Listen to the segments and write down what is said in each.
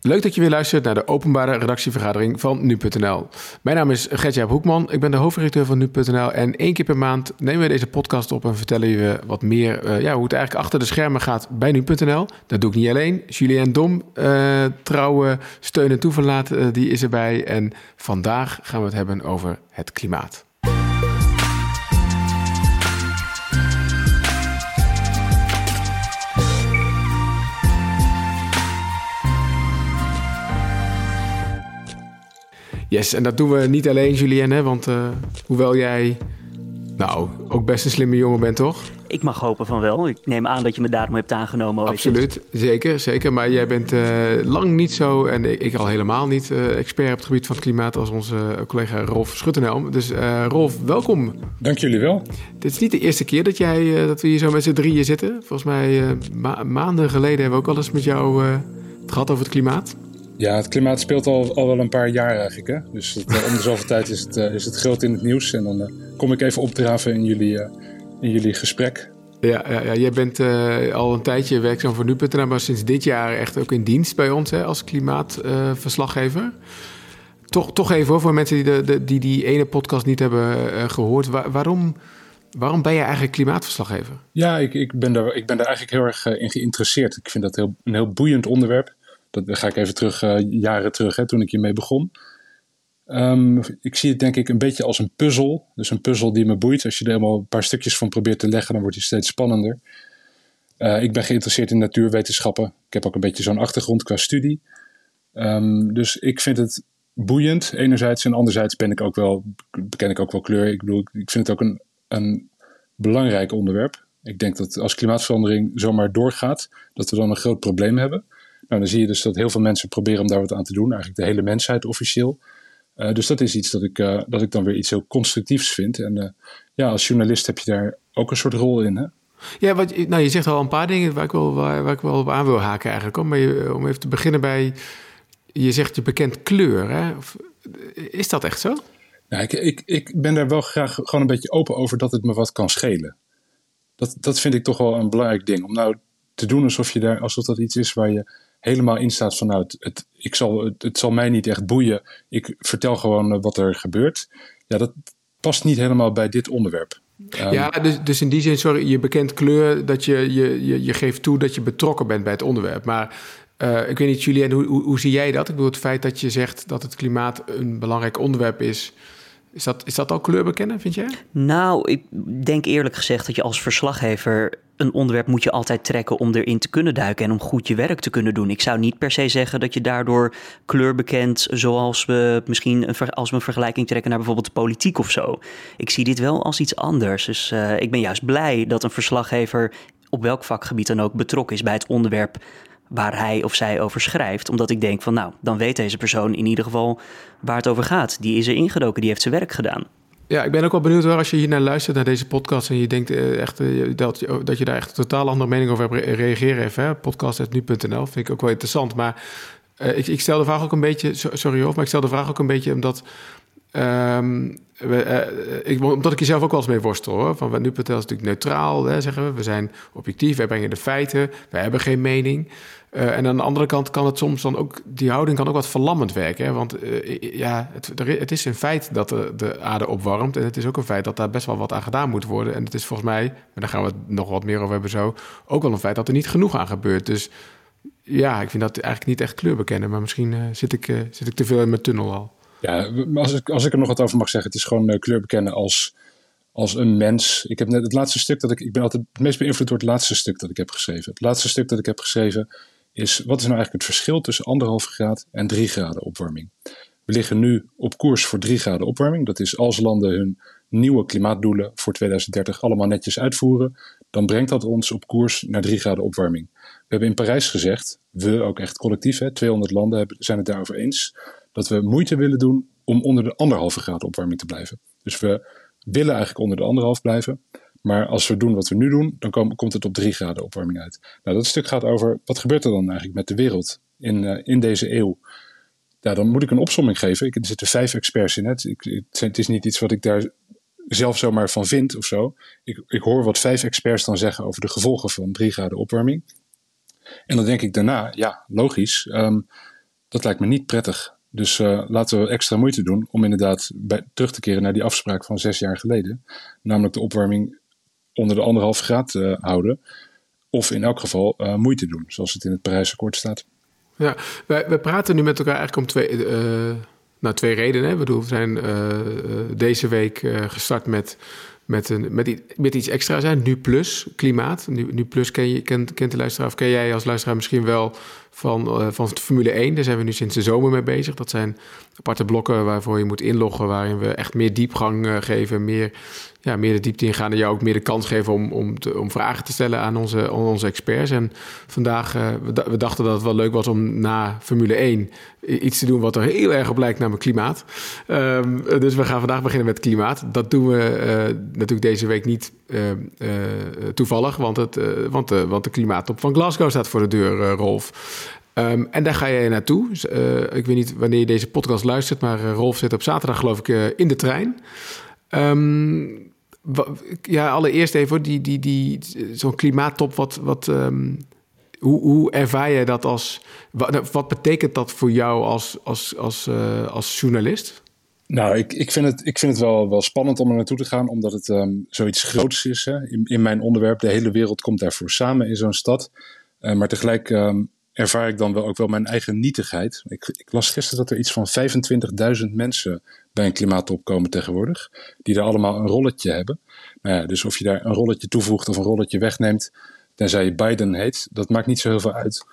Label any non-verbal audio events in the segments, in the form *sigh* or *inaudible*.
Leuk dat je weer luistert naar de openbare redactievergadering van nu.nl. Mijn naam is Gertjaap Hoekman, ik ben de hoofdredacteur van nu.nl en één keer per maand nemen we deze podcast op en vertellen je wat meer uh, ja, hoe het eigenlijk achter de schermen gaat bij nu.nl. Dat doe ik niet alleen. Julien Dom, uh, trouwe steun en toeverlaat, uh, die is erbij en vandaag gaan we het hebben over het klimaat. Yes, en dat doen we niet alleen, Julienne, want uh, hoewel jij nou ook best een slimme jongen bent, toch? Ik mag hopen van wel. Ik neem aan dat je me daarom hebt aangenomen. Absoluut, zeker, zeker. Maar jij bent uh, lang niet zo, en ik, ik al helemaal niet, uh, expert op het gebied van het klimaat als onze collega Rolf Schuttenhelm. Dus Rolf, welkom. Dank jullie wel. Dit is niet de eerste keer dat, jij, dat we hier zo met z'n drieën zitten. Volgens mij ma maanden geleden hebben we ook al eens met jou het gehad over het klimaat. Ja, het klimaat speelt al, al wel een paar jaar eigenlijk. Hè? Dus het, uh, om de zoveel tijd is het, uh, is het groot in het nieuws. En dan uh, kom ik even opdraven in jullie, in jullie gesprek. Ja, ja, ja jij bent al een tijdje werkzaam voor nu.nl, maar sinds dit jaar echt ook in dienst bij ons hè, als klimaatverslaggever. toch, toch even hoor, voor mensen die, de, de, die die ene podcast niet hebben gehoord. Waar, waarom, waarom ben je eigenlijk klimaatverslaggever? Ja, ik, ik, ben daar, ik ben daar eigenlijk heel erg in geïnteresseerd. Ik vind dat heel, een heel boeiend onderwerp dat ga ik even terug, uh, jaren terug, hè, toen ik hiermee begon. Um, ik zie het denk ik een beetje als een puzzel. Dus een puzzel die me boeit. Als je er helemaal een paar stukjes van probeert te leggen, dan wordt hij steeds spannender. Uh, ik ben geïnteresseerd in natuurwetenschappen. Ik heb ook een beetje zo'n achtergrond qua studie. Um, dus ik vind het boeiend, enerzijds. En anderzijds ben ik ook wel, beken ik ook wel kleur. Ik bedoel, ik vind het ook een, een belangrijk onderwerp. Ik denk dat als klimaatverandering zomaar doorgaat, dat we dan een groot probleem hebben. Nou, dan zie je dus dat heel veel mensen proberen om daar wat aan te doen. Eigenlijk de hele mensheid officieel. Uh, dus dat is iets dat ik, uh, dat ik dan weer iets heel constructiefs vind. En uh, ja, als journalist heb je daar ook een soort rol in. Hè? Ja, wat, nou, je zegt al een paar dingen waar ik wel, waar, waar ik wel op aan wil haken eigenlijk. Om, je, om even te beginnen bij, je zegt je bekend kleur. Hè? Of, is dat echt zo? Nou, ik, ik, ik ben daar wel graag gewoon een beetje open over dat het me wat kan schelen. Dat, dat vind ik toch wel een belangrijk ding. Om nou te doen alsof, je daar, alsof dat iets is waar je helemaal in staat van het, ik zal, het, zal mij niet echt boeien. Ik vertel gewoon eh, wat er gebeurt. Ja, dat past niet helemaal bij dit onderwerp. Um, ja, dus, dus in die zin, sorry, je bekend kleur dat je, je, je, je geeft toe dat je betrokken bent bij het onderwerp. Maar uh, ik weet niet, Julien, hoe, hoe, zie jij dat? Ik bedoel, het feit dat je zegt dat het klimaat een belangrijk onderwerp is. Is dat, is dat al kleur bekennen, vind jij? Nou, ik denk eerlijk gezegd dat je als verslaggever een onderwerp moet je altijd trekken om erin te kunnen duiken en om goed je werk te kunnen doen. Ik zou niet per se zeggen dat je daardoor kleur bekent, zoals we misschien een, als we een vergelijking trekken naar bijvoorbeeld de politiek of zo. Ik zie dit wel als iets anders. Dus uh, ik ben juist blij dat een verslaggever op welk vakgebied dan ook betrokken is bij het onderwerp waar hij of zij over schrijft. Omdat ik denk van nou, dan weet deze persoon in ieder geval waar het over gaat. Die is er ingedoken, die heeft zijn werk gedaan. Ja, ik ben ook wel benieuwd waar als je hier naar luistert, naar deze podcast... en je denkt uh, echt uh, dat, je, dat je daar echt een totaal andere mening over hebt, reageren even. Podcast.nu.nl vind ik ook wel interessant. Maar uh, ik, ik, stel de vraag ook een beetje... Sorry hoor, maar ik stel de vraag ook een beetje omdat... Um, we, ik, omdat ik jezelf ook wel eens mee worstel hoor. Van nu.nl is natuurlijk neutraal, hè, zeggen we. We zijn objectief, wij brengen de feiten. Wij hebben geen mening. Uh, en aan de andere kant kan het soms dan ook, die houding kan ook wat verlammend werken. Hè? Want ja, het, het, is een feit dat de, de, aarde opwarmt. En het is ook een feit dat daar best wel wat aan gedaan moet worden. En het is volgens mij, en daar gaan we het nog wat meer over hebben zo, ook wel een feit dat er niet genoeg aan gebeurt. Dus ja, ik vind dat eigenlijk niet echt kleur bekennen. Maar misschien zit, ik, zit ik te veel in mijn tunnel al. Ja, als ik, als ik er nog wat over mag zeggen, het is gewoon kleur bekennen als, als een mens. Ik heb net het laatste stuk dat ik. Ik ben altijd het meest beïnvloed door het laatste stuk dat ik heb geschreven. Het laatste stuk dat ik heb geschreven is wat is nou eigenlijk het verschil tussen anderhalve graad en 3 graden opwarming? We liggen nu op koers voor 3 graden opwarming. Dat is als landen hun nieuwe klimaatdoelen voor 2030 allemaal netjes uitvoeren, dan brengt dat ons op koers naar 3 graden opwarming. We hebben in Parijs gezegd, we ook echt collectief, hè, 200 landen zijn het daarover eens, dat we moeite willen doen om onder de anderhalve graden opwarming te blijven. Dus we willen eigenlijk onder de anderhalf blijven. Maar als we doen wat we nu doen, dan kom, komt het op 3 graden opwarming uit. Nou, dat stuk gaat over wat gebeurt er dan eigenlijk met de wereld in, uh, in deze eeuw. Ja, dan moet ik een opsomming geven. Ik, er zitten vijf experts in. Het, ik, het is niet iets wat ik daar zelf zomaar van vind of zo. Ik, ik hoor wat vijf experts dan zeggen over de gevolgen van 3 graden opwarming. En dan denk ik daarna, ja, logisch. Um, dat lijkt me niet prettig. Dus uh, laten we extra moeite doen om inderdaad bij, terug te keren naar die afspraak van zes jaar geleden. Namelijk de opwarming onder de anderhalf graad uh, houden. Of in elk geval uh, moeite doen, zoals het in het Parijsakkoord staat. Ja, wij, wij praten nu met elkaar eigenlijk om twee, nou, twee redenen. Hè. Bedoel, we zijn deze week gestart met met, een, met, met iets extra zijn. Nu Plus, klimaat. Nu, nu Plus ken je, kent, kent de luisteraar, of ken jij als luisteraar misschien wel van, uh, van Formule 1. Daar zijn we nu sinds de zomer mee bezig. Dat zijn aparte blokken waarvoor je moet inloggen, waarin we echt meer diepgang uh, geven, meer, ja, meer de diepte ingaan en jou ook meer de kans geven om, om, te, om vragen te stellen aan onze, aan onze experts. En vandaag, uh, we, dachten dat het wel leuk was om na Formule 1 iets te doen wat er heel erg op lijkt, namelijk klimaat. Um, dus we gaan vandaag beginnen met klimaat. Dat doen we natuurlijk deze week niet toevallig, want, het, want, want de klimaattop van Glasgow staat voor de deur, Rolf. Um, en daar ga je naartoe. Uh, ik weet niet wanneer je deze podcast luistert, maar uh, Rolf zit op zaterdag, geloof ik, uh, in de trein. Um, ja, allereerst even, die, die, die, zo'n klimaattop, wat, wat, um, hoe, hoe ervaar je dat als. Wat, wat, betekent dat voor jou als, als, als, als journalist? Nou, ik, ik vind het, ik vind het wel, wel spannend om er naartoe te gaan, omdat het zoiets groots is hè, in, in mijn onderwerp. De hele wereld komt daarvoor samen in zo'n stad. maar tegelijk ervaar ik dan wel ook wel mijn eigen nietigheid. Ik, ik las gisteren dat er iets van 25.000 mensen bij een klimaattop komen tegenwoordig, die daar allemaal een rolletje hebben. Nou dus of je daar een rolletje toevoegt of een rolletje wegneemt, tenzij je Biden heet, dat maakt niet zo heel veel uit.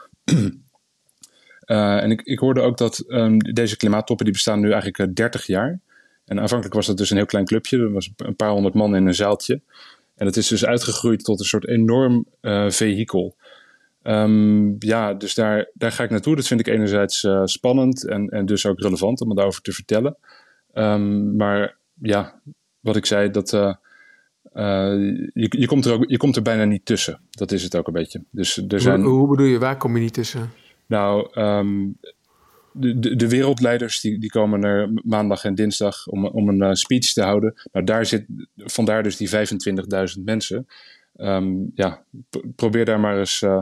uh, *clears throat* en ik, ik hoorde ook dat um, deze klimaattoppen die bestaan nu eigenlijk 30 eh, jaar. En aanvankelijk was dat dus een heel klein clubje, er was een paar honderd man in een zaaltje. En het is dus uitgegroeid tot een soort enorm uh, vehikel. Um, ja, dus daar, daar ga ik naartoe. Dat vind ik enerzijds uh, spannend en, en dus ook relevant om daarover te vertellen. Um, maar ja, wat ik zei, dat, uh, uh, je, je, komt er ook, je komt er bijna niet tussen. Dat is het ook een beetje. Dus er zijn... hoe, hoe bedoel je, waar kom je niet tussen? Nou, um, de, de, de, wereldleiders die, die komen er maandag en dinsdag om, om een uh, speech te houden. Nou, daar zit, vandaar dus die 25.000 mensen. Um, ja, probeer daar maar eens uh,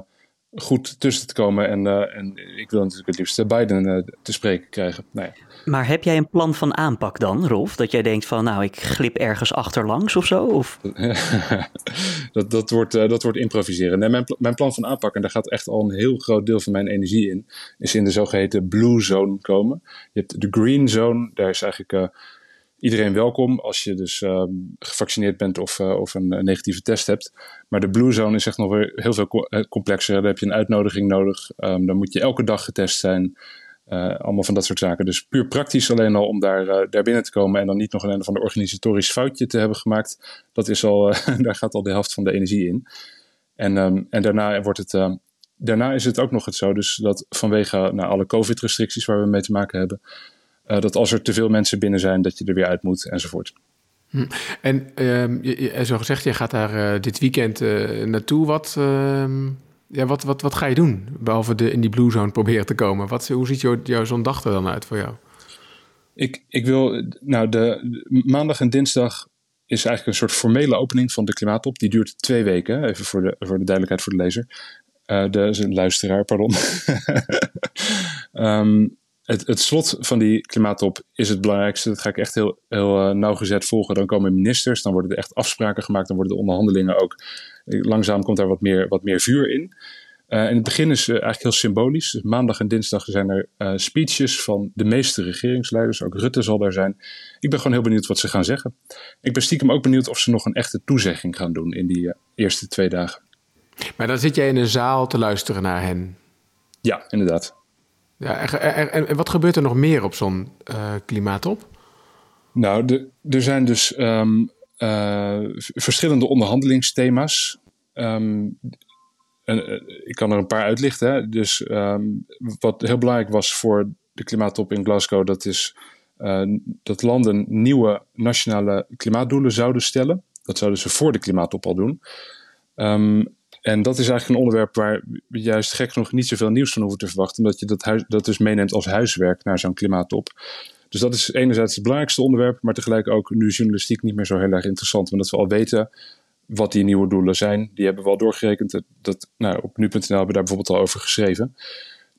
goed tussen te komen. En, uh, en ik wil natuurlijk het liefst Biden uh, te spreken krijgen. Nou ja. Maar heb jij een plan van aanpak dan, Rolf? Dat jij denkt van, nou, ik glip ergens achterlangs of zo? Of? *laughs* dat, dat, wordt, uh, dat wordt improviseren. Nee, mijn, mijn plan van aanpak, en daar gaat echt al een heel groot deel van mijn energie in, is in de zogeheten blue zone komen. Je hebt de green zone, daar is eigenlijk iedereen welkom als je dus uh, gevaccineerd bent of, uh, of een, negatieve test hebt. Maar de Blue Zone is echt nog weer heel veel eh, complexer. Daar heb je een uitnodiging nodig. Um, dan moet je elke dag getest zijn. Uh, allemaal van dat soort zaken. Dus puur praktisch alleen al om daar, daar binnen te komen en dan niet nog een van de organisatorisch foutje te hebben gemaakt. Dat is al, *laughs* daar gaat al de helft van de energie in. En, um, en daarna wordt het. Daarna is het ook nog het zo, dus dat vanwege nou, alle COVID-restricties waar we mee te maken hebben, uh, dat als er te veel mensen binnen zijn, dat je er weer uit moet enzovoort. Hm. En um, je, zo gezegd, je gaat daar uh, dit weekend uh, naartoe. Wat, uh, ja, wat, wat, wat ga je doen? Behalve de, in die Blue Zone proberen te komen. Wat, hoe ziet jouw, jouw zo'n dag er dan uit voor jou? Ik, ik wil, nou, de, maandag en dinsdag is eigenlijk een soort formele opening van de klimaattop. Die duurt twee weken, even voor de, voor de duidelijkheid voor de lezer. de luisteraar, pardon. um, *laughs* het, het, slot van die klimaattop is het belangrijkste. Dat ga ik echt heel, heel uh, nauwgezet volgen. Dan komen ministers, dan worden er echt afspraken gemaakt, dan worden de onderhandelingen ook. Eh, langzaam komt daar wat meer, wat meer vuur in. Uh, in het begin is uh, eigenlijk heel symbolisch. Dus maandag en dinsdag zijn er uh, speeches van de meeste regeringsleiders. Ook Rutte zal daar zijn. Ik ben gewoon heel benieuwd wat ze gaan zeggen. Ik ben stiekem ook benieuwd of ze nog een echte toezegging gaan doen in die eerste twee dagen. Maar dan zit jij in een zaal te luisteren naar hen. Ja, inderdaad. Ja, en, en, wat gebeurt er nog meer op zo'n uh, klimaattop? Nou, er zijn dus um, uh, verschillende onderhandelingsthema's. Um, en, uh, ik kan er een paar uitlichten. Hè. Dus um, wat heel belangrijk was voor de klimaattop in Glasgow, dat is dat landen nieuwe nationale klimaatdoelen zouden stellen. Dat zouden ze voor de klimaattop al doen. En dat is eigenlijk een onderwerp waar we juist gek genoeg niet zoveel nieuws van hoeven te verwachten, omdat je dat, huis, dat dus meeneemt als huiswerk naar zo'n klimaattop. Dus dat is enerzijds het belangrijkste onderwerp, maar tegelijk ook nu journalistiek niet meer zo heel erg interessant, omdat we al weten wat die nieuwe doelen zijn. Die hebben we al doorgerekend. Dat, nou, op nu.nl hebben we daar bijvoorbeeld al over geschreven.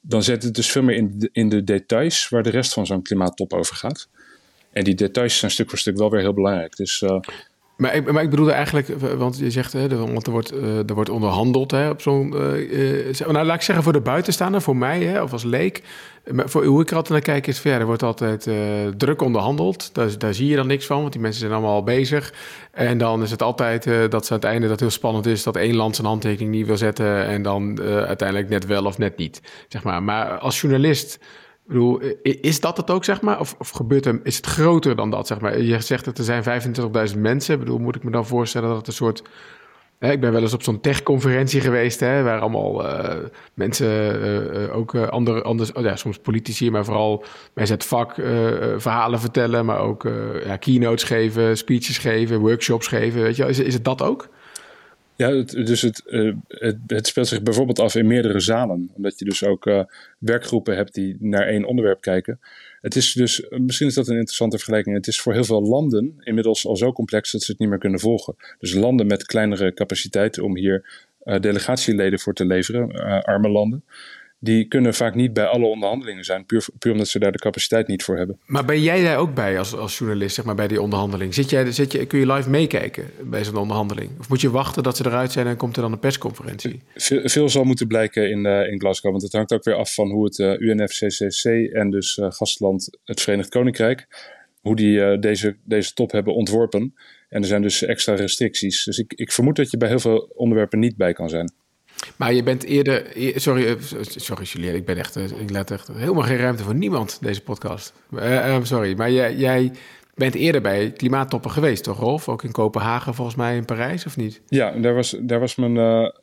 dan zit het dus veel meer in de, in de details waar de rest van zo'n klimaattop over gaat. En die details zijn stuk voor stuk wel weer heel belangrijk. Dus uh, maar ik, maar ik bedoelde eigenlijk, want je zegt, hè, want er wordt, uh, er wordt onderhandeld hè, op zo'n. Uh, nou, laat ik zeggen voor de buitenstaander, voor mij hè, of als leek. Maar voor hoe ik er altijd naar kijk, is verder. Er wordt altijd druk onderhandeld. Daar, daar zie je dan niks van, want die mensen zijn allemaal al bezig. En dan is het altijd dat ze aan het einde dat heel spannend is dat één land zijn handtekening niet wil zetten. En dan uiteindelijk net wel of net niet. Zeg maar. maar als journalist bedoel, is dat het ook, zeg maar? Of, of gebeurt er, is het groter dan dat, zeg maar? Je zegt dat er zijn 25.000 mensen. Ik bedoel, moet ik me dan voorstellen dat het een soort... Hè, ik ben wel eens op zo'n tech-conferentie geweest, hè, waar allemaal uh, mensen, uh, ook andere, anders, oh ja, soms politici, maar vooral mensen het vak verhalen vertellen, maar ook ja, keynotes geven, speeches geven, workshops geven. Weet je, is, is het dat ook? Ja, het, dus het, uh, het, het, speelt zich bijvoorbeeld af in meerdere zalen. Omdat je dus ook uh, werkgroepen hebt die naar één onderwerp kijken. Het is dus, misschien is dat een interessante vergelijking. Het is voor heel veel landen inmiddels al zo complex dat ze het niet meer kunnen volgen. Dus landen met kleinere capaciteiten om hier uh, delegatieleden voor te leveren, arme landen die kunnen vaak niet bij alle onderhandelingen zijn, puur, puur omdat ze daar de capaciteit niet voor hebben. Maar ben jij daar ook bij als, als journalist, zeg maar, bij die onderhandeling? Zit jij, zit je, kun je live meekijken bij zo'n onderhandeling? Of moet je wachten dat ze eruit zijn en komt er dan een persconferentie? Veel, veel zal moeten blijken in, uh, in Glasgow, want het hangt ook weer af van hoe het uh, eh, UNFCCC en dus uh, gastland het Verenigd Koninkrijk, hoe die deze, deze top hebben ontworpen. En er zijn dus extra restricties. Dus ik, ik vermoed dat je bij heel veel onderwerpen niet bij kan zijn. Maar je bent eerder. Sorry, eh, sorry Julien, ik ben echt. Eh, ik laat echt helemaal geen ruimte voor niemand, deze podcast. Uh, sorry, maar jij, jij bent eerder bij klimaattoppen geweest, toch, Rolf? Ook in Kopenhagen, volgens mij in Parijs, of niet? Ja, daar was, daar was mijn,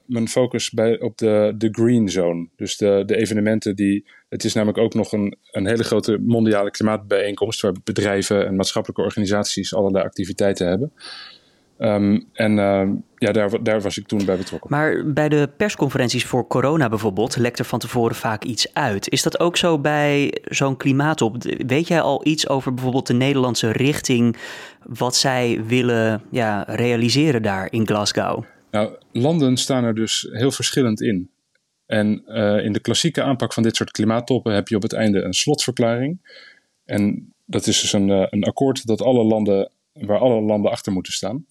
mijn focus bij, op de, de Green Zone. Dus de, de evenementen die. Het is namelijk ook nog een, een hele grote mondiale klimaatbijeenkomst. waar bedrijven en maatschappelijke organisaties allerlei activiteiten hebben. Um, en uh, ja, daar, daar was ik toen bij betrokken. Maar bij de persconferenties voor corona bijvoorbeeld, lekt er van tevoren vaak iets uit. Is dat ook zo bij zo'n klimaatop? Weet jij al iets over bijvoorbeeld de Nederlandse richting, wat zij willen ja, realiseren daar in Glasgow? Nou, landen staan er dus heel verschillend in. En uh, in de klassieke aanpak van dit soort klimaattoppen heb je op het einde een slotverklaring. En dat is dus een, uh, een akkoord dat alle landen waar alle landen achter moeten staan.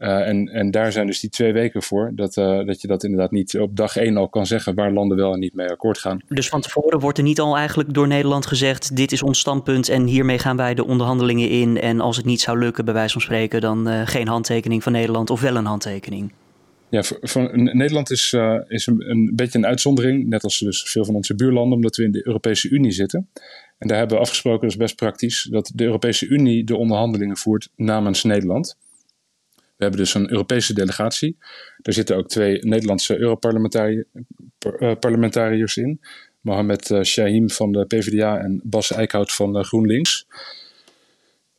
Uh, en, en daar zijn dus die twee weken voor, dat, uh, dat je dat inderdaad niet op dag één al kan zeggen waar landen wel en niet mee akkoord gaan. Dus van tevoren wordt er niet al eigenlijk door Nederland gezegd: dit is ons standpunt en hiermee gaan wij de onderhandelingen in. En als het niet zou lukken, bij wijze van spreken, dan uh, geen handtekening van Nederland of wel een handtekening. Ja, voor, voor, Nederland is, is een, een, beetje een uitzondering, net als dus veel van onze buurlanden, omdat we in de Europese Unie zitten. En daar hebben we afgesproken, dat is best praktisch, dat de Europese Unie de onderhandelingen voert namens Nederland. We hebben dus een Europese delegatie. Daar zitten ook twee Nederlandse Europarlementariërs eh, in. Mohamed uh, Shahim van de PvdA en Bas Eickhout van GroenLinks.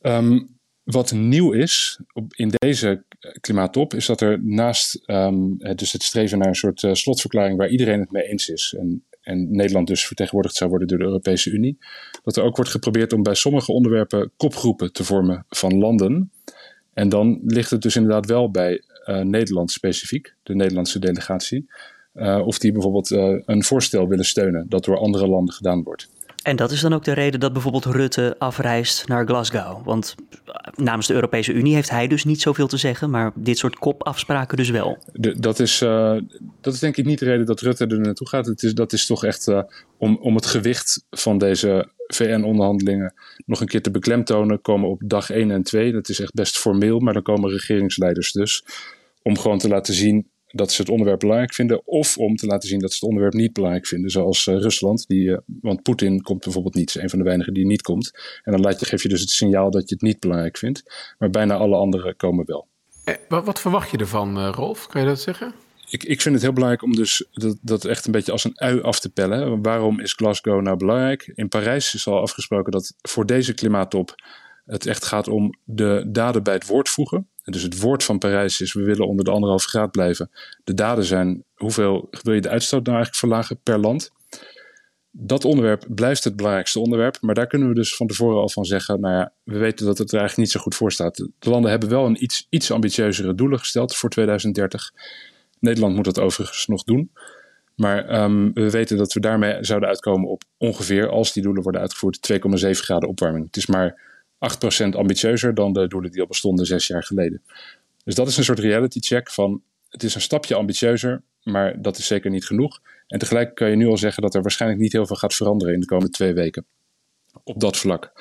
Um, wat nieuw is in deze klimaattop, is dat er naast um, dus het streven naar een soort slotverklaring waar iedereen het mee eens is. En en Nederland dus vertegenwoordigd zou worden door de Europese Unie, dat er ook wordt geprobeerd om bij sommige onderwerpen kopgroepen te vormen van landen. En dan ligt het dus inderdaad wel bij uh, Nederland specifiek, de Nederlandse delegatie, uh, of die bijvoorbeeld uh, een voorstel willen steunen dat door andere landen gedaan wordt. En dat is dan ook de reden dat bijvoorbeeld Rutte afreist naar Glasgow. Want namens de Europese Unie heeft hij dus niet zoveel te zeggen, maar dit soort kopafspraken dus wel. De, dat, is, uh, dat is denk ik niet de reden dat Rutte er naartoe gaat. Het is, dat is toch echt uh, om, om het gewicht van deze VN-onderhandelingen nog een keer te beklemtonen. Komen op dag 1 en 2. Dat is echt best formeel, maar dan komen regeringsleiders dus. Om gewoon te laten zien dat ze het onderwerp belangrijk vinden, of om te laten zien dat ze het onderwerp niet belangrijk vinden, zoals uh, Rusland. Die, uh, want Poetin komt bijvoorbeeld niet, is een van de weinigen die niet komt. En dan laat je, geef je dus het signaal dat je het niet belangrijk vindt, maar bijna alle anderen komen wel. Eh, wat, wat, verwacht je ervan, Rolf? Kan je dat zeggen? Ik, ik vind het heel belangrijk om dus dat, dat echt een beetje als een ui af te pellen. Waarom is Glasgow nou belangrijk? In Parijs is al afgesproken dat voor deze klimaattop het echt gaat om de daden bij het woord voegen. Dus het woord van Parijs is: we willen onder de anderhalve graad blijven. De daden zijn: hoeveel wil je de uitstoot nou eigenlijk verlagen per land? Dat onderwerp blijft het belangrijkste onderwerp, maar daar kunnen we dus van tevoren al van zeggen: nou ja, we weten dat het er eigenlijk niet zo goed voor staat. De landen hebben wel een iets, iets ambitieuzere doelen gesteld voor 2030. Nederland moet dat overigens nog doen. Maar ehm, we weten dat we daarmee zouden uitkomen op ongeveer, als die doelen worden uitgevoerd, 2,7 graden opwarming. Het is maar 8% ambitieuzer dan de doelen die al bestonden zes jaar geleden. Dus dat is een soort reality check van het is een stapje ambitieuzer, maar dat is zeker niet genoeg. En tegelijk kan je nu al zeggen dat er waarschijnlijk niet heel veel gaat veranderen in de komende twee weken op dat vlak.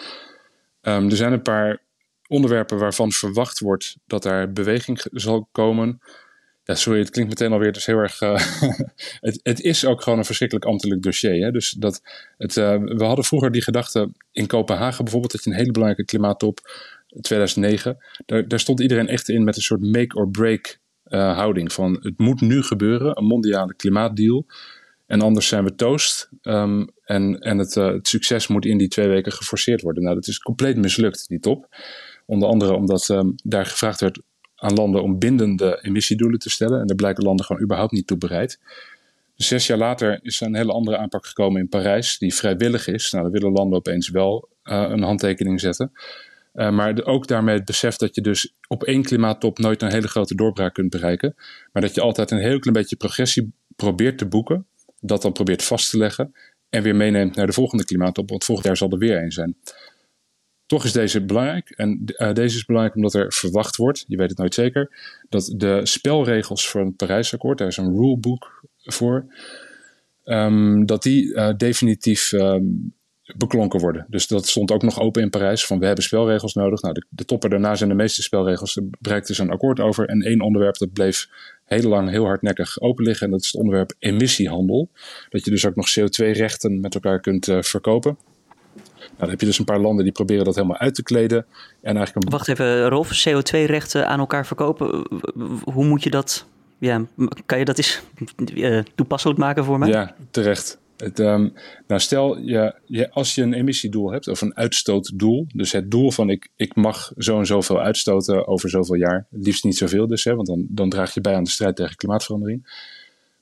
Ehm, er zijn een paar onderwerpen waarvan verwacht wordt dat daar beweging zal komen. Ja, sorry, het klinkt meteen alweer dus heel erg. Uh, *laughs* het, het, is ook gewoon een verschrikkelijk ambtelijk dossier. Hè? Dus dat het, uh, we hadden vroeger die gedachte in Kopenhagen bijvoorbeeld, dat je een hele belangrijke klimaattop 2009. Daar, daar stond iedereen echt in met een soort make or break uh, houding. Van het moet nu gebeuren, een mondiale klimaatdeal. En anders zijn we toast. Um, en en het, het succes moet in die twee weken geforceerd worden. Nou, dat is compleet mislukt, die top. Onder andere omdat um, daar gevraagd werd aan landen om bindende emissiedoelen te stellen. En daar blijken landen gewoon überhaupt niet toe bereid. Dus zes jaar later is er een hele andere aanpak gekomen in Parijs, die vrijwillig is. Nou, dan willen landen opeens wel uh, een handtekening zetten. Uh, maar ook daarmee het besef dat je dus op één klimaattop nooit een hele grote doorbraak kunt bereiken. Maar dat je altijd een heel klein beetje progressie probeert te boeken. Dat dan probeert vast te leggen. En weer meeneemt naar de volgende klimaattop. Want volgend jaar zal er weer een zijn. Toch is deze belangrijk. En uh, deze is belangrijk omdat er verwacht wordt, je weet het nooit zeker, dat de spelregels voor het Parijsakkoord, daar is een rulebook voor, um, dat die uh, definitief um, beklonken worden. Dus dat stond ook nog open in Parijs, van we hebben spelregels nodig. Nou, de, toppen daarna zijn de meeste spelregels, er bereikte ze een akkoord over. En één onderwerp dat bleef heel lang heel hardnekkig open liggen, en dat is het onderwerp emissiehandel. Dat je dus ook nog CO2-rechten met elkaar kunt uh, verkopen. Nou, dan heb je dus een paar landen die proberen dat helemaal uit te kleden. En eigenlijk een... Wacht even, Rolf, CO2-rechten aan elkaar verkopen. Hoe moet je dat... Ja, kan je dat eens uh, toepasselijk maken voor mij? Ja, terecht. Het, um, nou, stel, je, je, als je een emissiedoel hebt, of een uitstootdoel, dus het doel van ik, ik mag zo en zoveel uitstoten over zoveel jaar, liefst niet zoveel dus, hè, want dan, dan draag je bij aan de strijd tegen klimaatverandering.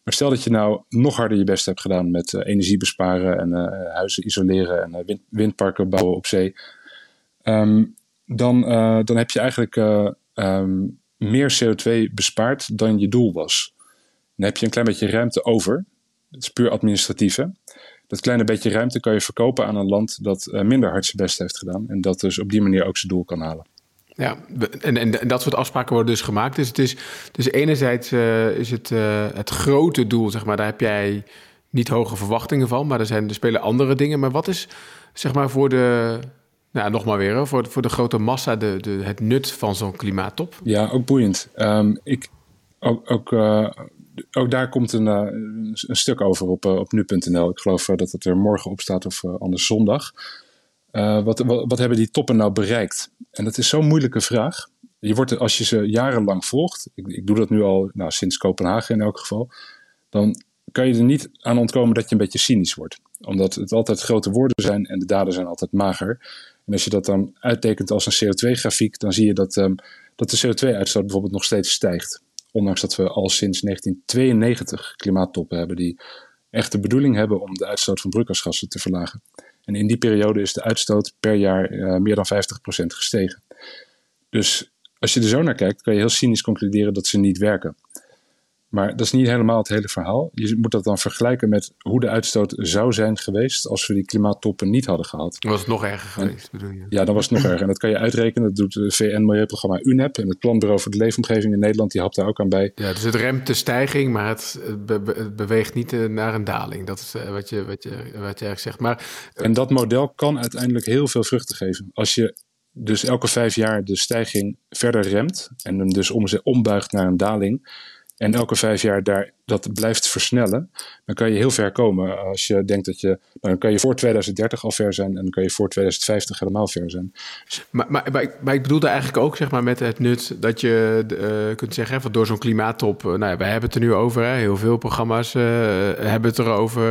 Maar stel dat je nou nog harder je best hebt gedaan met uh, energie besparen en uh, huizen isoleren en wind, windparken bouwen op zee. Um, dan, dan heb je eigenlijk um, meer CO2 bespaard dan je doel was. Dan heb je een klein beetje ruimte over. Dat is puur administratief. Dat kleine beetje ruimte kan je verkopen aan een land dat minder hard zijn best heeft gedaan. En dat dus op die manier ook zijn doel kan halen. Ja, en, en, dat soort afspraken worden dus gemaakt. Dus, het is, dus enerzijds uh, is het uh, het grote doel, zeg maar, daar heb jij niet hoge verwachtingen van, maar er, zijn, er spelen andere dingen. Maar wat is, zeg maar, voor de, nou, nog maar weer, voor, voor de grote massa de, de, het nut van zo'n klimaattop? Ja, ook boeiend. Um, ik, ook, ook, uh, ook daar komt een, een stuk over op, op nu.nl. Ik geloof dat het er morgen op staat of anders zondag. Uh, wat, wat, hebben die toppen nou bereikt? En dat is zo'n moeilijke vraag. Je wordt, als je ze jarenlang volgt, ik, ik doe dat nu al nou, sinds Kopenhagen in elk geval, dan kan je er niet aan ontkomen dat je een beetje cynisch wordt. Omdat het altijd grote woorden zijn en de daden zijn altijd mager. En als je dat dan uittekent als een CO2-grafiek, dan zie je dat, um, dat de CO2-uitstoot bijvoorbeeld nog steeds stijgt. Ondanks dat we al sinds 1992 klimaattoppen hebben die echt de bedoeling hebben om de uitstoot van broeikasgassen te verlagen. En in die periode is de uitstoot per jaar uh, meer dan 50% gestegen. Dus als je er zo naar kijkt, kan je heel cynisch concluderen dat ze niet werken. Maar dat is niet helemaal het hele verhaal. Je moet dat dan vergelijken met hoe de uitstoot zou zijn geweest als we die klimaattoppen niet hadden gehad. Dan was het nog erger geweest, bedoel je? Ja, dan was het nog *laughs* erger. En dat kan je uitrekenen. Dat doet het VN-milieuprogramma UNEP en het Planbureau voor de Leefomgeving in Nederland. Die hapt daar ook aan bij. Ja, dus het remt de stijging, maar het, be be beweegt niet eh, naar een daling. Dat is uh, wat, je, wat, je, wat je eigenlijk zegt. Maar, en dat model kan uiteindelijk heel veel vruchten geven. Als je dus elke vijf jaar de stijging verder remt en hem dus om, ombuigt naar een daling en elke vijf jaar daar, dat blijft versnellen, dan kan je heel ver komen. Als je denkt dat je, dan kan je voor 2030 al ver zijn en dan kan je voor 2050 helemaal ver zijn. Maar, maar, maar, ik, maar ik bedoelde eigenlijk ook zeg maar, met het nut dat je uh, kunt zeggen, hè, van door zo'n klimaattop, uh, nou ja, wij hebben het er nu over, hè, heel veel programma's uh, hebben het erover,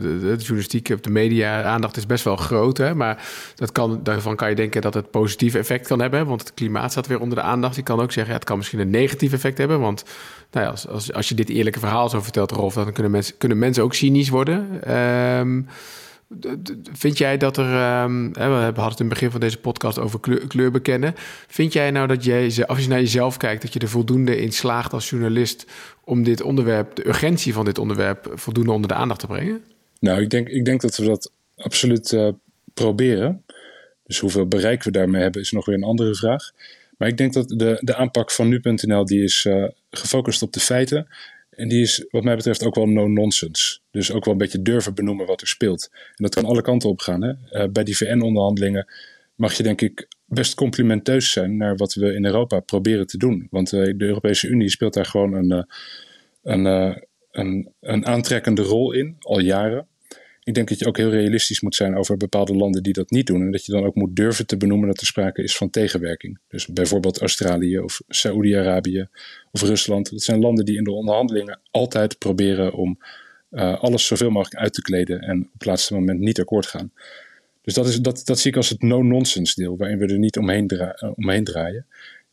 de, de, journalistiek, de media, aandacht is best wel groot, hè, maar dat kan, daarvan kan je denken dat het positief effect kan hebben, want het klimaat staat weer onder de aandacht. Je kan ook zeggen, ja, het kan misschien een negatief effect hebben, want nou ja, als, als, als je dit verhaal zo vertelt, Rolf, dan kunnen mensen, kunnen mensen ook cynisch worden. Um, Vind jij dat er, um, we hadden het in het begin van deze podcast over kleur, bekennen. Vind jij nou dat jij, als je naar jezelf kijkt, dat je er voldoende in slaagt als journalist om dit onderwerp, de urgentie van dit onderwerp, voldoende onder de aandacht te brengen? Nou, ik denk, ik denk dat we dat absoluut uh, proberen. Dus hoeveel bereik we daarmee hebben is nog weer een andere vraag. Maar ik denk dat de, de aanpak van nu.nl die is uh, gefocust op de feiten. En die is wat mij betreft ook wel no-nonsense. Dus ook wel een beetje durven benoemen wat er speelt. En dat kan alle kanten op gaan. Hè? Uh, bij die VN-onderhandelingen mag je denk ik best complimenteus zijn naar wat we in Europa proberen te doen. Want uh, de Europese Unie speelt daar gewoon een, een, een, een aantrekkende rol in, al jaren ik denk dat je ook heel realistisch moet zijn over bepaalde landen die dat niet doen. En dat je dan ook moet durven te benoemen dat er sprake is van tegenwerking. Dus bijvoorbeeld Australië of Saoedi-Arabië of Rusland. Dat zijn landen die in de onderhandelingen altijd proberen om uh, alles zoveel mogelijk uit te kleden en op het laatste moment niet akkoord gaan. Dus dat, is, dat, dat zie ik als het no-nonsense deel, waarin we er niet omheen, omheen draaien.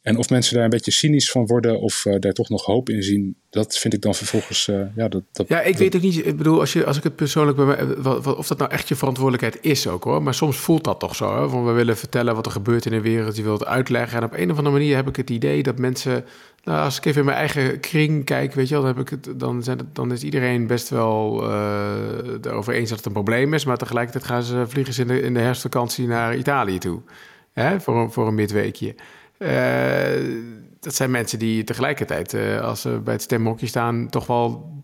En of mensen daar een beetje cynisch van worden of uh, daar toch nog hoop in zien, dat vind ik dan vervolgens. Uh, ja, dat, dat, ja, ik weet ook niet. Ik bedoel, als, je, als ik het persoonlijk bij mij. of dat nou echt je verantwoordelijkheid is ook hoor. Maar soms voelt dat toch zo. Hè? Van we willen vertellen wat er gebeurt in de wereld. Je wilt het uitleggen. En op een of andere manier heb ik het idee dat mensen. Nou, als ik even in mijn eigen kring kijk, weet je wel, dan, heb ik het, dan, zijn het, dan is iedereen best wel uh, erover eens dat het een probleem is. Maar tegelijkertijd gaan ze vliegen ze in de, in de herfstvakantie naar Italië toe. Hè? Voor, voor een midweekje. Uh, dat zijn mensen die tegelijkertijd, uh, als ze bij het stemhokje staan, toch wel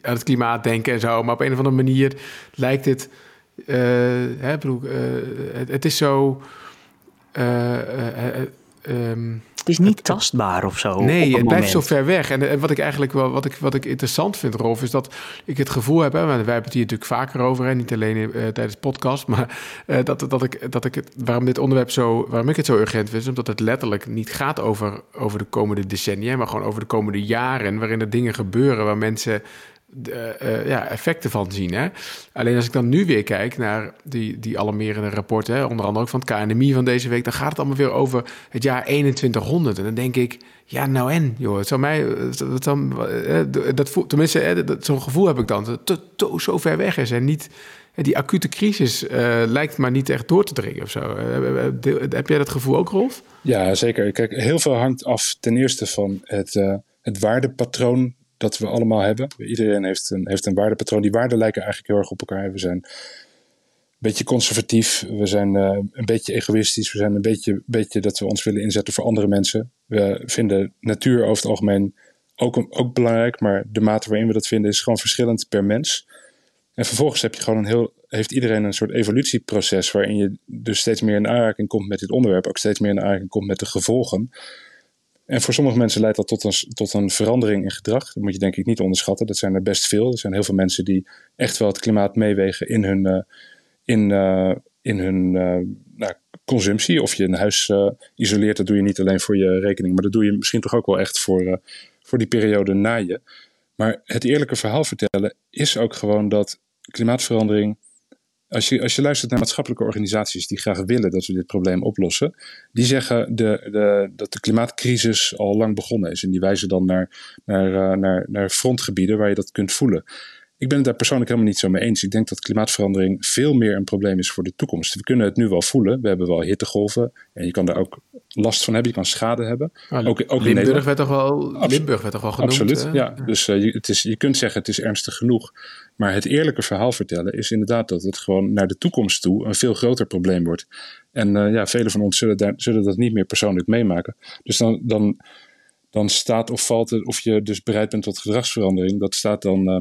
aan het klimaat denken en zo. Maar op een of andere manier lijkt het. Uh, hè, het, het, is zo. Um, het is niet tastbaar of zo. Nee, het, blijft zo ver weg. En, en, wat ik eigenlijk wel, wat ik, wat ik interessant vind, Rolf, is dat ik het gevoel heb, hè, wij hebben het hier natuurlijk vaker over, hè, niet alleen uh, tijdens podcast, maar uh, dat, dat ik, dat ik het, waarom dit onderwerp zo, waarom ik het zo urgent vind, is omdat het letterlijk niet gaat over, over de komende decennia, maar gewoon over de komende jaren, waarin er dingen gebeuren waar mensen de, uh, ja, effecten van zien. Hè? Alleen als ik dan nu weer kijk naar die, die alarmerende rapporten, onder andere ook van het KNMI van deze week, dan gaat het allemaal weer over het jaar 2100. En dan denk ik, ja, nou en, joh, het zou mij, dat, dan, dat, tenminste, zo'n gevoel heb ik dan, dat het zo ver weg is en niet. Die acute crisis lijkt maar niet echt door te dringen of zo. heb jij dat gevoel ook, Rolf? Ja, zeker. Kijk, heel veel hangt af ten eerste van het, het waardepatroon dat we allemaal hebben. Iedereen heeft een, heeft een waardepatroon. Die waarden lijken eigenlijk heel erg op elkaar. We zijn een beetje conservatief, we zijn uh, een beetje egoïstisch, we zijn een beetje, beetje dat we ons willen inzetten voor andere mensen. We vinden natuur over het algemeen ook, ook belangrijk, maar de mate waarin we dat vinden is gewoon verschillend per mens. En vervolgens heb je gewoon een heel, heeft iedereen een soort evolutieproces waarin je dus steeds meer in aanraking komt met dit onderwerp, ook steeds meer in aanraking komt met de gevolgen. En voor sommige mensen leidt dat tot een, tot een verandering in gedrag. Dat moet je denk ik niet onderschatten. Dat zijn er best veel. Er zijn heel veel mensen die echt wel het klimaat meewegen in hun, uh, in, uh, in hun uh, nou, consumptie. Of je een huis isoleert, dat doe je niet alleen voor je rekening. Maar dat doe je misschien toch ook wel echt voor, voor die periode na je. Maar het eerlijke verhaal vertellen is ook gewoon dat klimaatverandering als je, als je luistert naar maatschappelijke organisaties die graag willen dat we dit probleem oplossen, die zeggen de, de, dat de klimaatcrisis al lang begonnen is. En die wijzen dan naar, naar, uh, naar, naar frontgebieden waar je dat kunt voelen. Ik ben het daar persoonlijk helemaal niet zo mee eens. Ik denk dat klimaatverandering veel meer een probleem is voor de toekomst. We kunnen het nu wel voelen. We hebben wel hittegolven. En je kan daar ook last van hebben. Je kan schade hebben. Ah, ook, ook Limburg, werd toch wel, Limburg werd toch wel genoemd? Absoluut, ja. Dus uh, je, het is, je kunt zeggen het is ernstig genoeg. Maar het eerlijke verhaal vertellen is inderdaad dat het gewoon naar de toekomst toe een veel groter probleem wordt. En uh, ja, velen van ons zullen, daar, zullen dat niet meer persoonlijk meemaken. Dus dan, dan, dan staat of valt het, of je dus bereid bent tot gedragsverandering. Dat staat dan... Uh,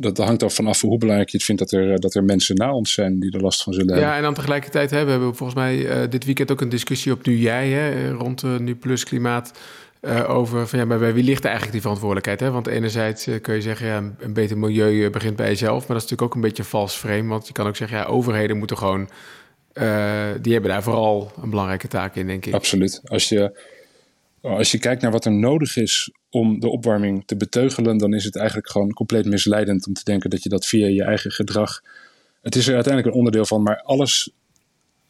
dat hangt er vanaf hoe belangrijk je het vindt dat er, dat er mensen na ons zijn die er last van zullen hebben. Ja, en dan tegelijkertijd hè, we hebben volgens mij uh, dit weekend ook een discussie op Nu Jij, hè, rond uh, Nu Plus Klimaat. Uh, over van ja, maar bij wie ligt eigenlijk die verantwoordelijkheid? Hè? Want enerzijds kun je zeggen, ja, een beter milieu begint bij jezelf. Maar dat is natuurlijk ook een beetje vals frame. Want je kan ook zeggen, ja, overheden moeten gewoon. die hebben daar vooral een belangrijke taak in, denk ik. Absoluut. Als je, als je kijkt naar wat er nodig is om de opwarming te beteugelen, dan is het eigenlijk gewoon compleet misleidend om te denken dat je dat via je eigen gedrag. Het is er uiteindelijk een onderdeel van, maar alles,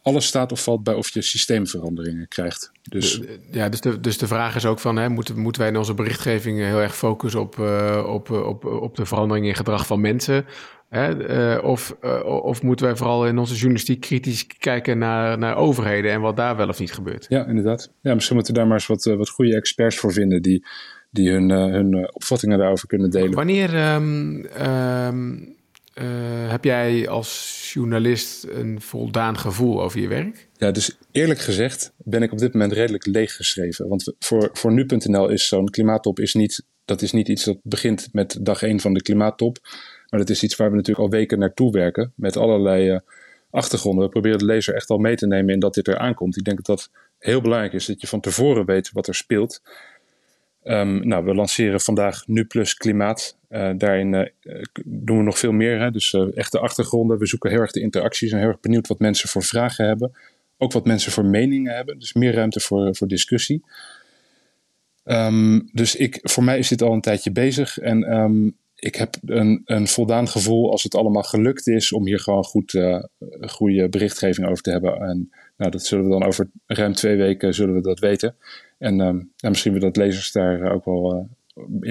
alles staat of valt bij of je systeemveranderingen krijgt. Dus, ja, dus, de, dus de vraag is ook van, hè, moeten, moeten wij in onze berichtgeving heel erg focussen op, op, op, op de verandering in gedrag van mensen? Hè? of, of moeten wij vooral in onze journalistiek kritisch kijken naar, naar overheden en wat daar wel of niet gebeurt? Ja, inderdaad. Ja, misschien moeten we daar maar eens wat, wat goede experts voor vinden die, die hun, hun opvattingen daarover kunnen delen. Wanneer um, um, uh, heb jij als journalist een voldaan gevoel over je werk? Ja, dus eerlijk gezegd ben ik op dit moment redelijk leeggeschreven. Want voor, voor nu.nl is zo'n klimaattop is niet, dat is niet iets dat begint met dag één van de klimaattop. Maar dat is iets waar we natuurlijk al weken naartoe werken met allerlei uh, achtergronden. We proberen de lezer echt al mee te nemen in dat dit er aankomt. Ik denk dat dat heel belangrijk is, dat je van tevoren weet wat er speelt. Um, nou, we lanceren vandaag Nu Plus Klimaat. Uh, daarin uh, doen we nog veel meer. Hè? Dus echte achtergronden. We zoeken heel erg de interacties en heel erg benieuwd wat mensen voor vragen hebben. Ook wat mensen voor meningen hebben. Dus meer ruimte voor, voor discussie. Um, dus ik, voor mij is dit al een tijdje bezig. En um, ik heb een, een voldaan gevoel als het allemaal gelukt is om hier gewoon goed, goede berichtgeving over te hebben. En nou, dat zullen we dan over ruim twee weken zullen we dat weten. En um, ja, misschien willen dat lezers daar ook wel uh,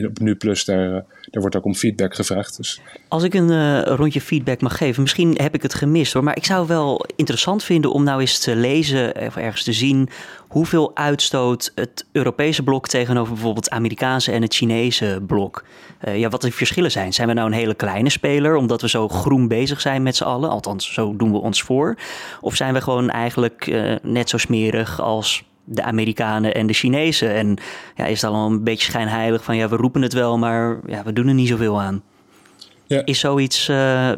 op Nu Plus, daar, uh, daar wordt ook om feedback gevraagd. Dus. Als ik een uh, rondje feedback mag geven, misschien heb ik het gemist hoor, maar ik zou wel interessant vinden om nou eens te lezen of ergens te zien hoeveel uitstoot het Europese blok tegenover bijvoorbeeld het Amerikaanse en het Chinese blok. Ja, wat de verschillen zijn. Zijn we nou een hele kleine speler omdat we zo groen bezig zijn met z'n allen? Althans, zo doen we ons voor. Of zijn we gewoon eigenlijk net zo smerig als de Amerikanen en de Chinezen. En ja, is het allemaal een beetje schijnheilig van ja, we roepen het wel, maar ja, we doen er niet zoveel aan. Ja. Is zoiets, uh,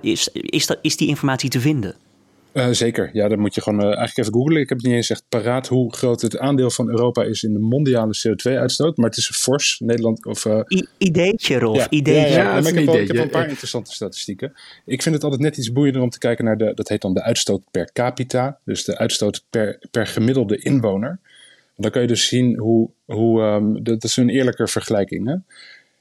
is, is, dat, is die informatie te vinden? Uh, zeker, ja, dan moet je gewoon uh, eigenlijk even googlen. Ik heb het niet eens echt paraat hoe groot het aandeel van Europa is in de mondiale CO2-uitstoot, maar het is fors. Nederland of. Uh... I ideetje, Rolf. Ja, ideetje. Ja, ik, heb wel, ik heb wel een paar interessante statistieken. Ik vind het altijd net iets boeiender om te kijken naar de, dat heet dan de uitstoot per capita, dus de uitstoot per, per gemiddelde inwoner. Dan kan je dus zien hoe, hoe um, dat is een eerlijke vergelijking. Hè?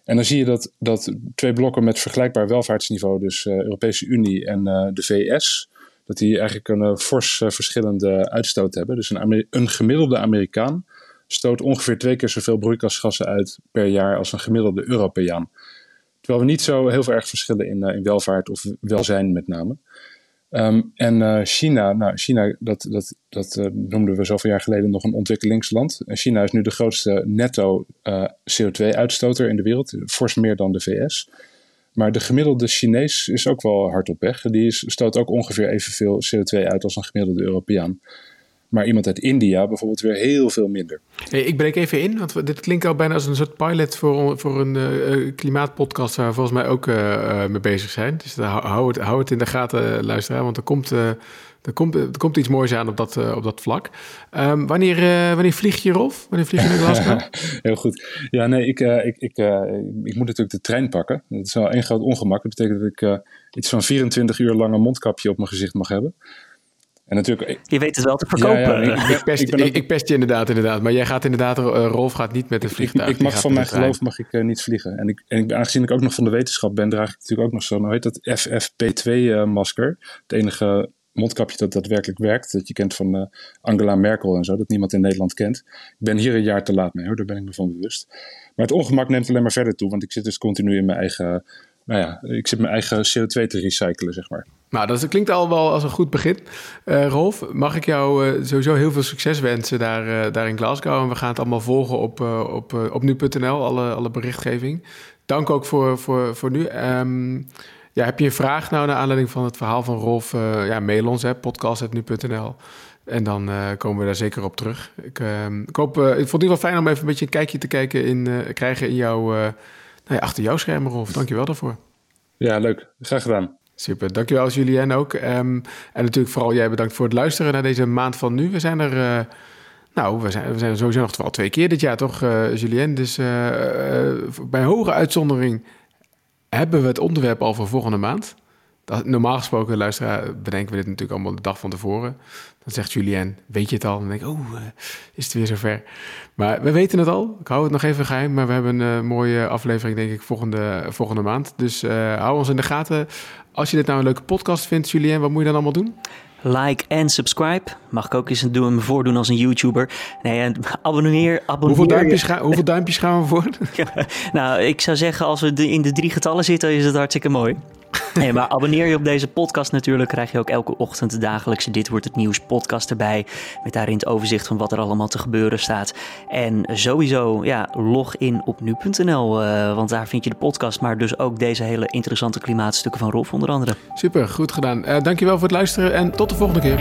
En dan zie je dat, dat twee blokken met vergelijkbaar welvaartsniveau, dus uh, Europese Unie en uh, de VS, dat die eigenlijk een uh, fors verschillende uitstoot hebben. Dus een, een, gemiddelde Amerikaan stoot ongeveer twee keer zoveel broeikasgassen uit per jaar als een gemiddelde Europeaan. Terwijl we niet zo heel veel erg verschillen in, in welvaart of welzijn met name. Um, en China, nou, China, dat, dat, dat noemden we zoveel jaar geleden nog een ontwikkelingsland. En China is nu de grootste netto uh, CO2-uitstoter in de wereld, fors meer dan de VS. Maar de gemiddelde Chinees is ook wel hard op weg. Die is, stoot ook ongeveer evenveel CO2 uit als een gemiddelde Europeaan. Maar iemand uit India bijvoorbeeld weer heel veel minder. Hey, ik breek even in, want dit klinkt al bijna als een soort pilot voor, voor een uh, klimaatpodcast waar we volgens mij ook uh, mee bezig zijn. Dus hou het, hou het in de gaten, luisteraar, want er komt, uh, er komt, er komt iets moois aan op dat, op dat vlak. Um, wanneer, wanneer vlieg je, Rolf? Wanneer vlieg je naar Glasgow? *laughs* heel goed. Ja, nee, ik, ik, ik, ik moet natuurlijk de trein pakken. Dat is wel één groot ongemak. Dat betekent dat ik iets van 24 uur lang een mondkapje op mijn gezicht mag hebben. En natuurlijk, je weet het wel te verkopen. Ja, ja, ik, ik, pest, ik, ik, ik, pest je inderdaad, inderdaad. Maar jij gaat inderdaad, uh, Rolf gaat niet met een vliegtuig. Ik, mag van mijn geloof mag ik uh, niet vliegen. En, ik, en aangezien ik ook nog van de wetenschap ben, draag ik natuurlijk ook nog zo'n, hoe heet dat, FFP2-masker. Uh, het enige mondkapje dat daadwerkelijk werkt. Dat je kent van Angela Merkel en zo, dat niemand in Nederland kent. Ik ben hier een jaar te laat mee hoor, daar ben ik me van bewust. Maar het ongemak neemt alleen maar verder toe, want ik zit dus continu in mijn eigen nou ja, ik zit mijn eigen CO2 te recyclen, zeg maar. Nou, dat klinkt al wel als een goed begin. Uh, Rolf, mag ik jou uh, sowieso heel veel succes wensen daar, uh, daar in Glasgow. En we gaan het allemaal volgen op, op, op nu.nl, alle, alle berichtgeving. Dank ook voor, voor, voor nu. Um, ja, heb je een vraag nou naar aanleiding van het verhaal van Rolf? ja, mail ons, podcast.nu.nl. En dan komen we daar zeker op terug. Ik, ehm, ik, hoop, ik vond het in ieder geval fijn om even een beetje een kijkje te kijken in, krijgen in jouw nou ja, achter jouw schermen, Rolf. Dankjewel daarvoor. Ja, leuk. Graag gedaan. Super, dankjewel Julien ook. Um, en natuurlijk vooral jij bedankt voor het luisteren naar deze maand van nu. We zijn er, uh, nou, we zijn, we zijn er sowieso nog wel twee keer dit jaar, toch uh, Julien? Dus uh, bij hoge uitzondering hebben we het onderwerp al voor volgende maand. Dat, normaal gesproken, luisteraar, bedenken we dit natuurlijk allemaal de dag van tevoren. Dan zegt Julien, weet je het al? Dan denk ik, oh, is het weer zover? Maar we weten het al. Ik hou het nog even geheim. Maar we hebben een mooie aflevering, denk ik, volgende, volgende maand. Dus uh, hou ons in de gaten. Als je dit nou een leuke podcast vindt, Julien, wat moet je dan allemaal doen? Like en subscribe. Mag ik ook eens doen, me voordoen als een YouTuber. Nee, en abonneer, abonneer. Hoeveel duimpjes, ga, hoeveel duimpjes gaan we voor? *laughs* nou, ik zou zeggen, als we in de drie getallen zitten, is het hartstikke mooi. Nee, maar abonneer je op deze podcast natuurlijk, krijg je ook elke ochtend de dagelijkse Dit Wordt Het Nieuws podcast erbij. Met daarin het overzicht van wat er allemaal te gebeuren staat. En sowieso, ja, log in op nu.nl, uh, want daar vind je de podcast, maar dus ook deze hele interessante klimaatstukken van Rolf onder andere. Super, goed gedaan. Uh, dankjewel voor het luisteren en tot de volgende keer.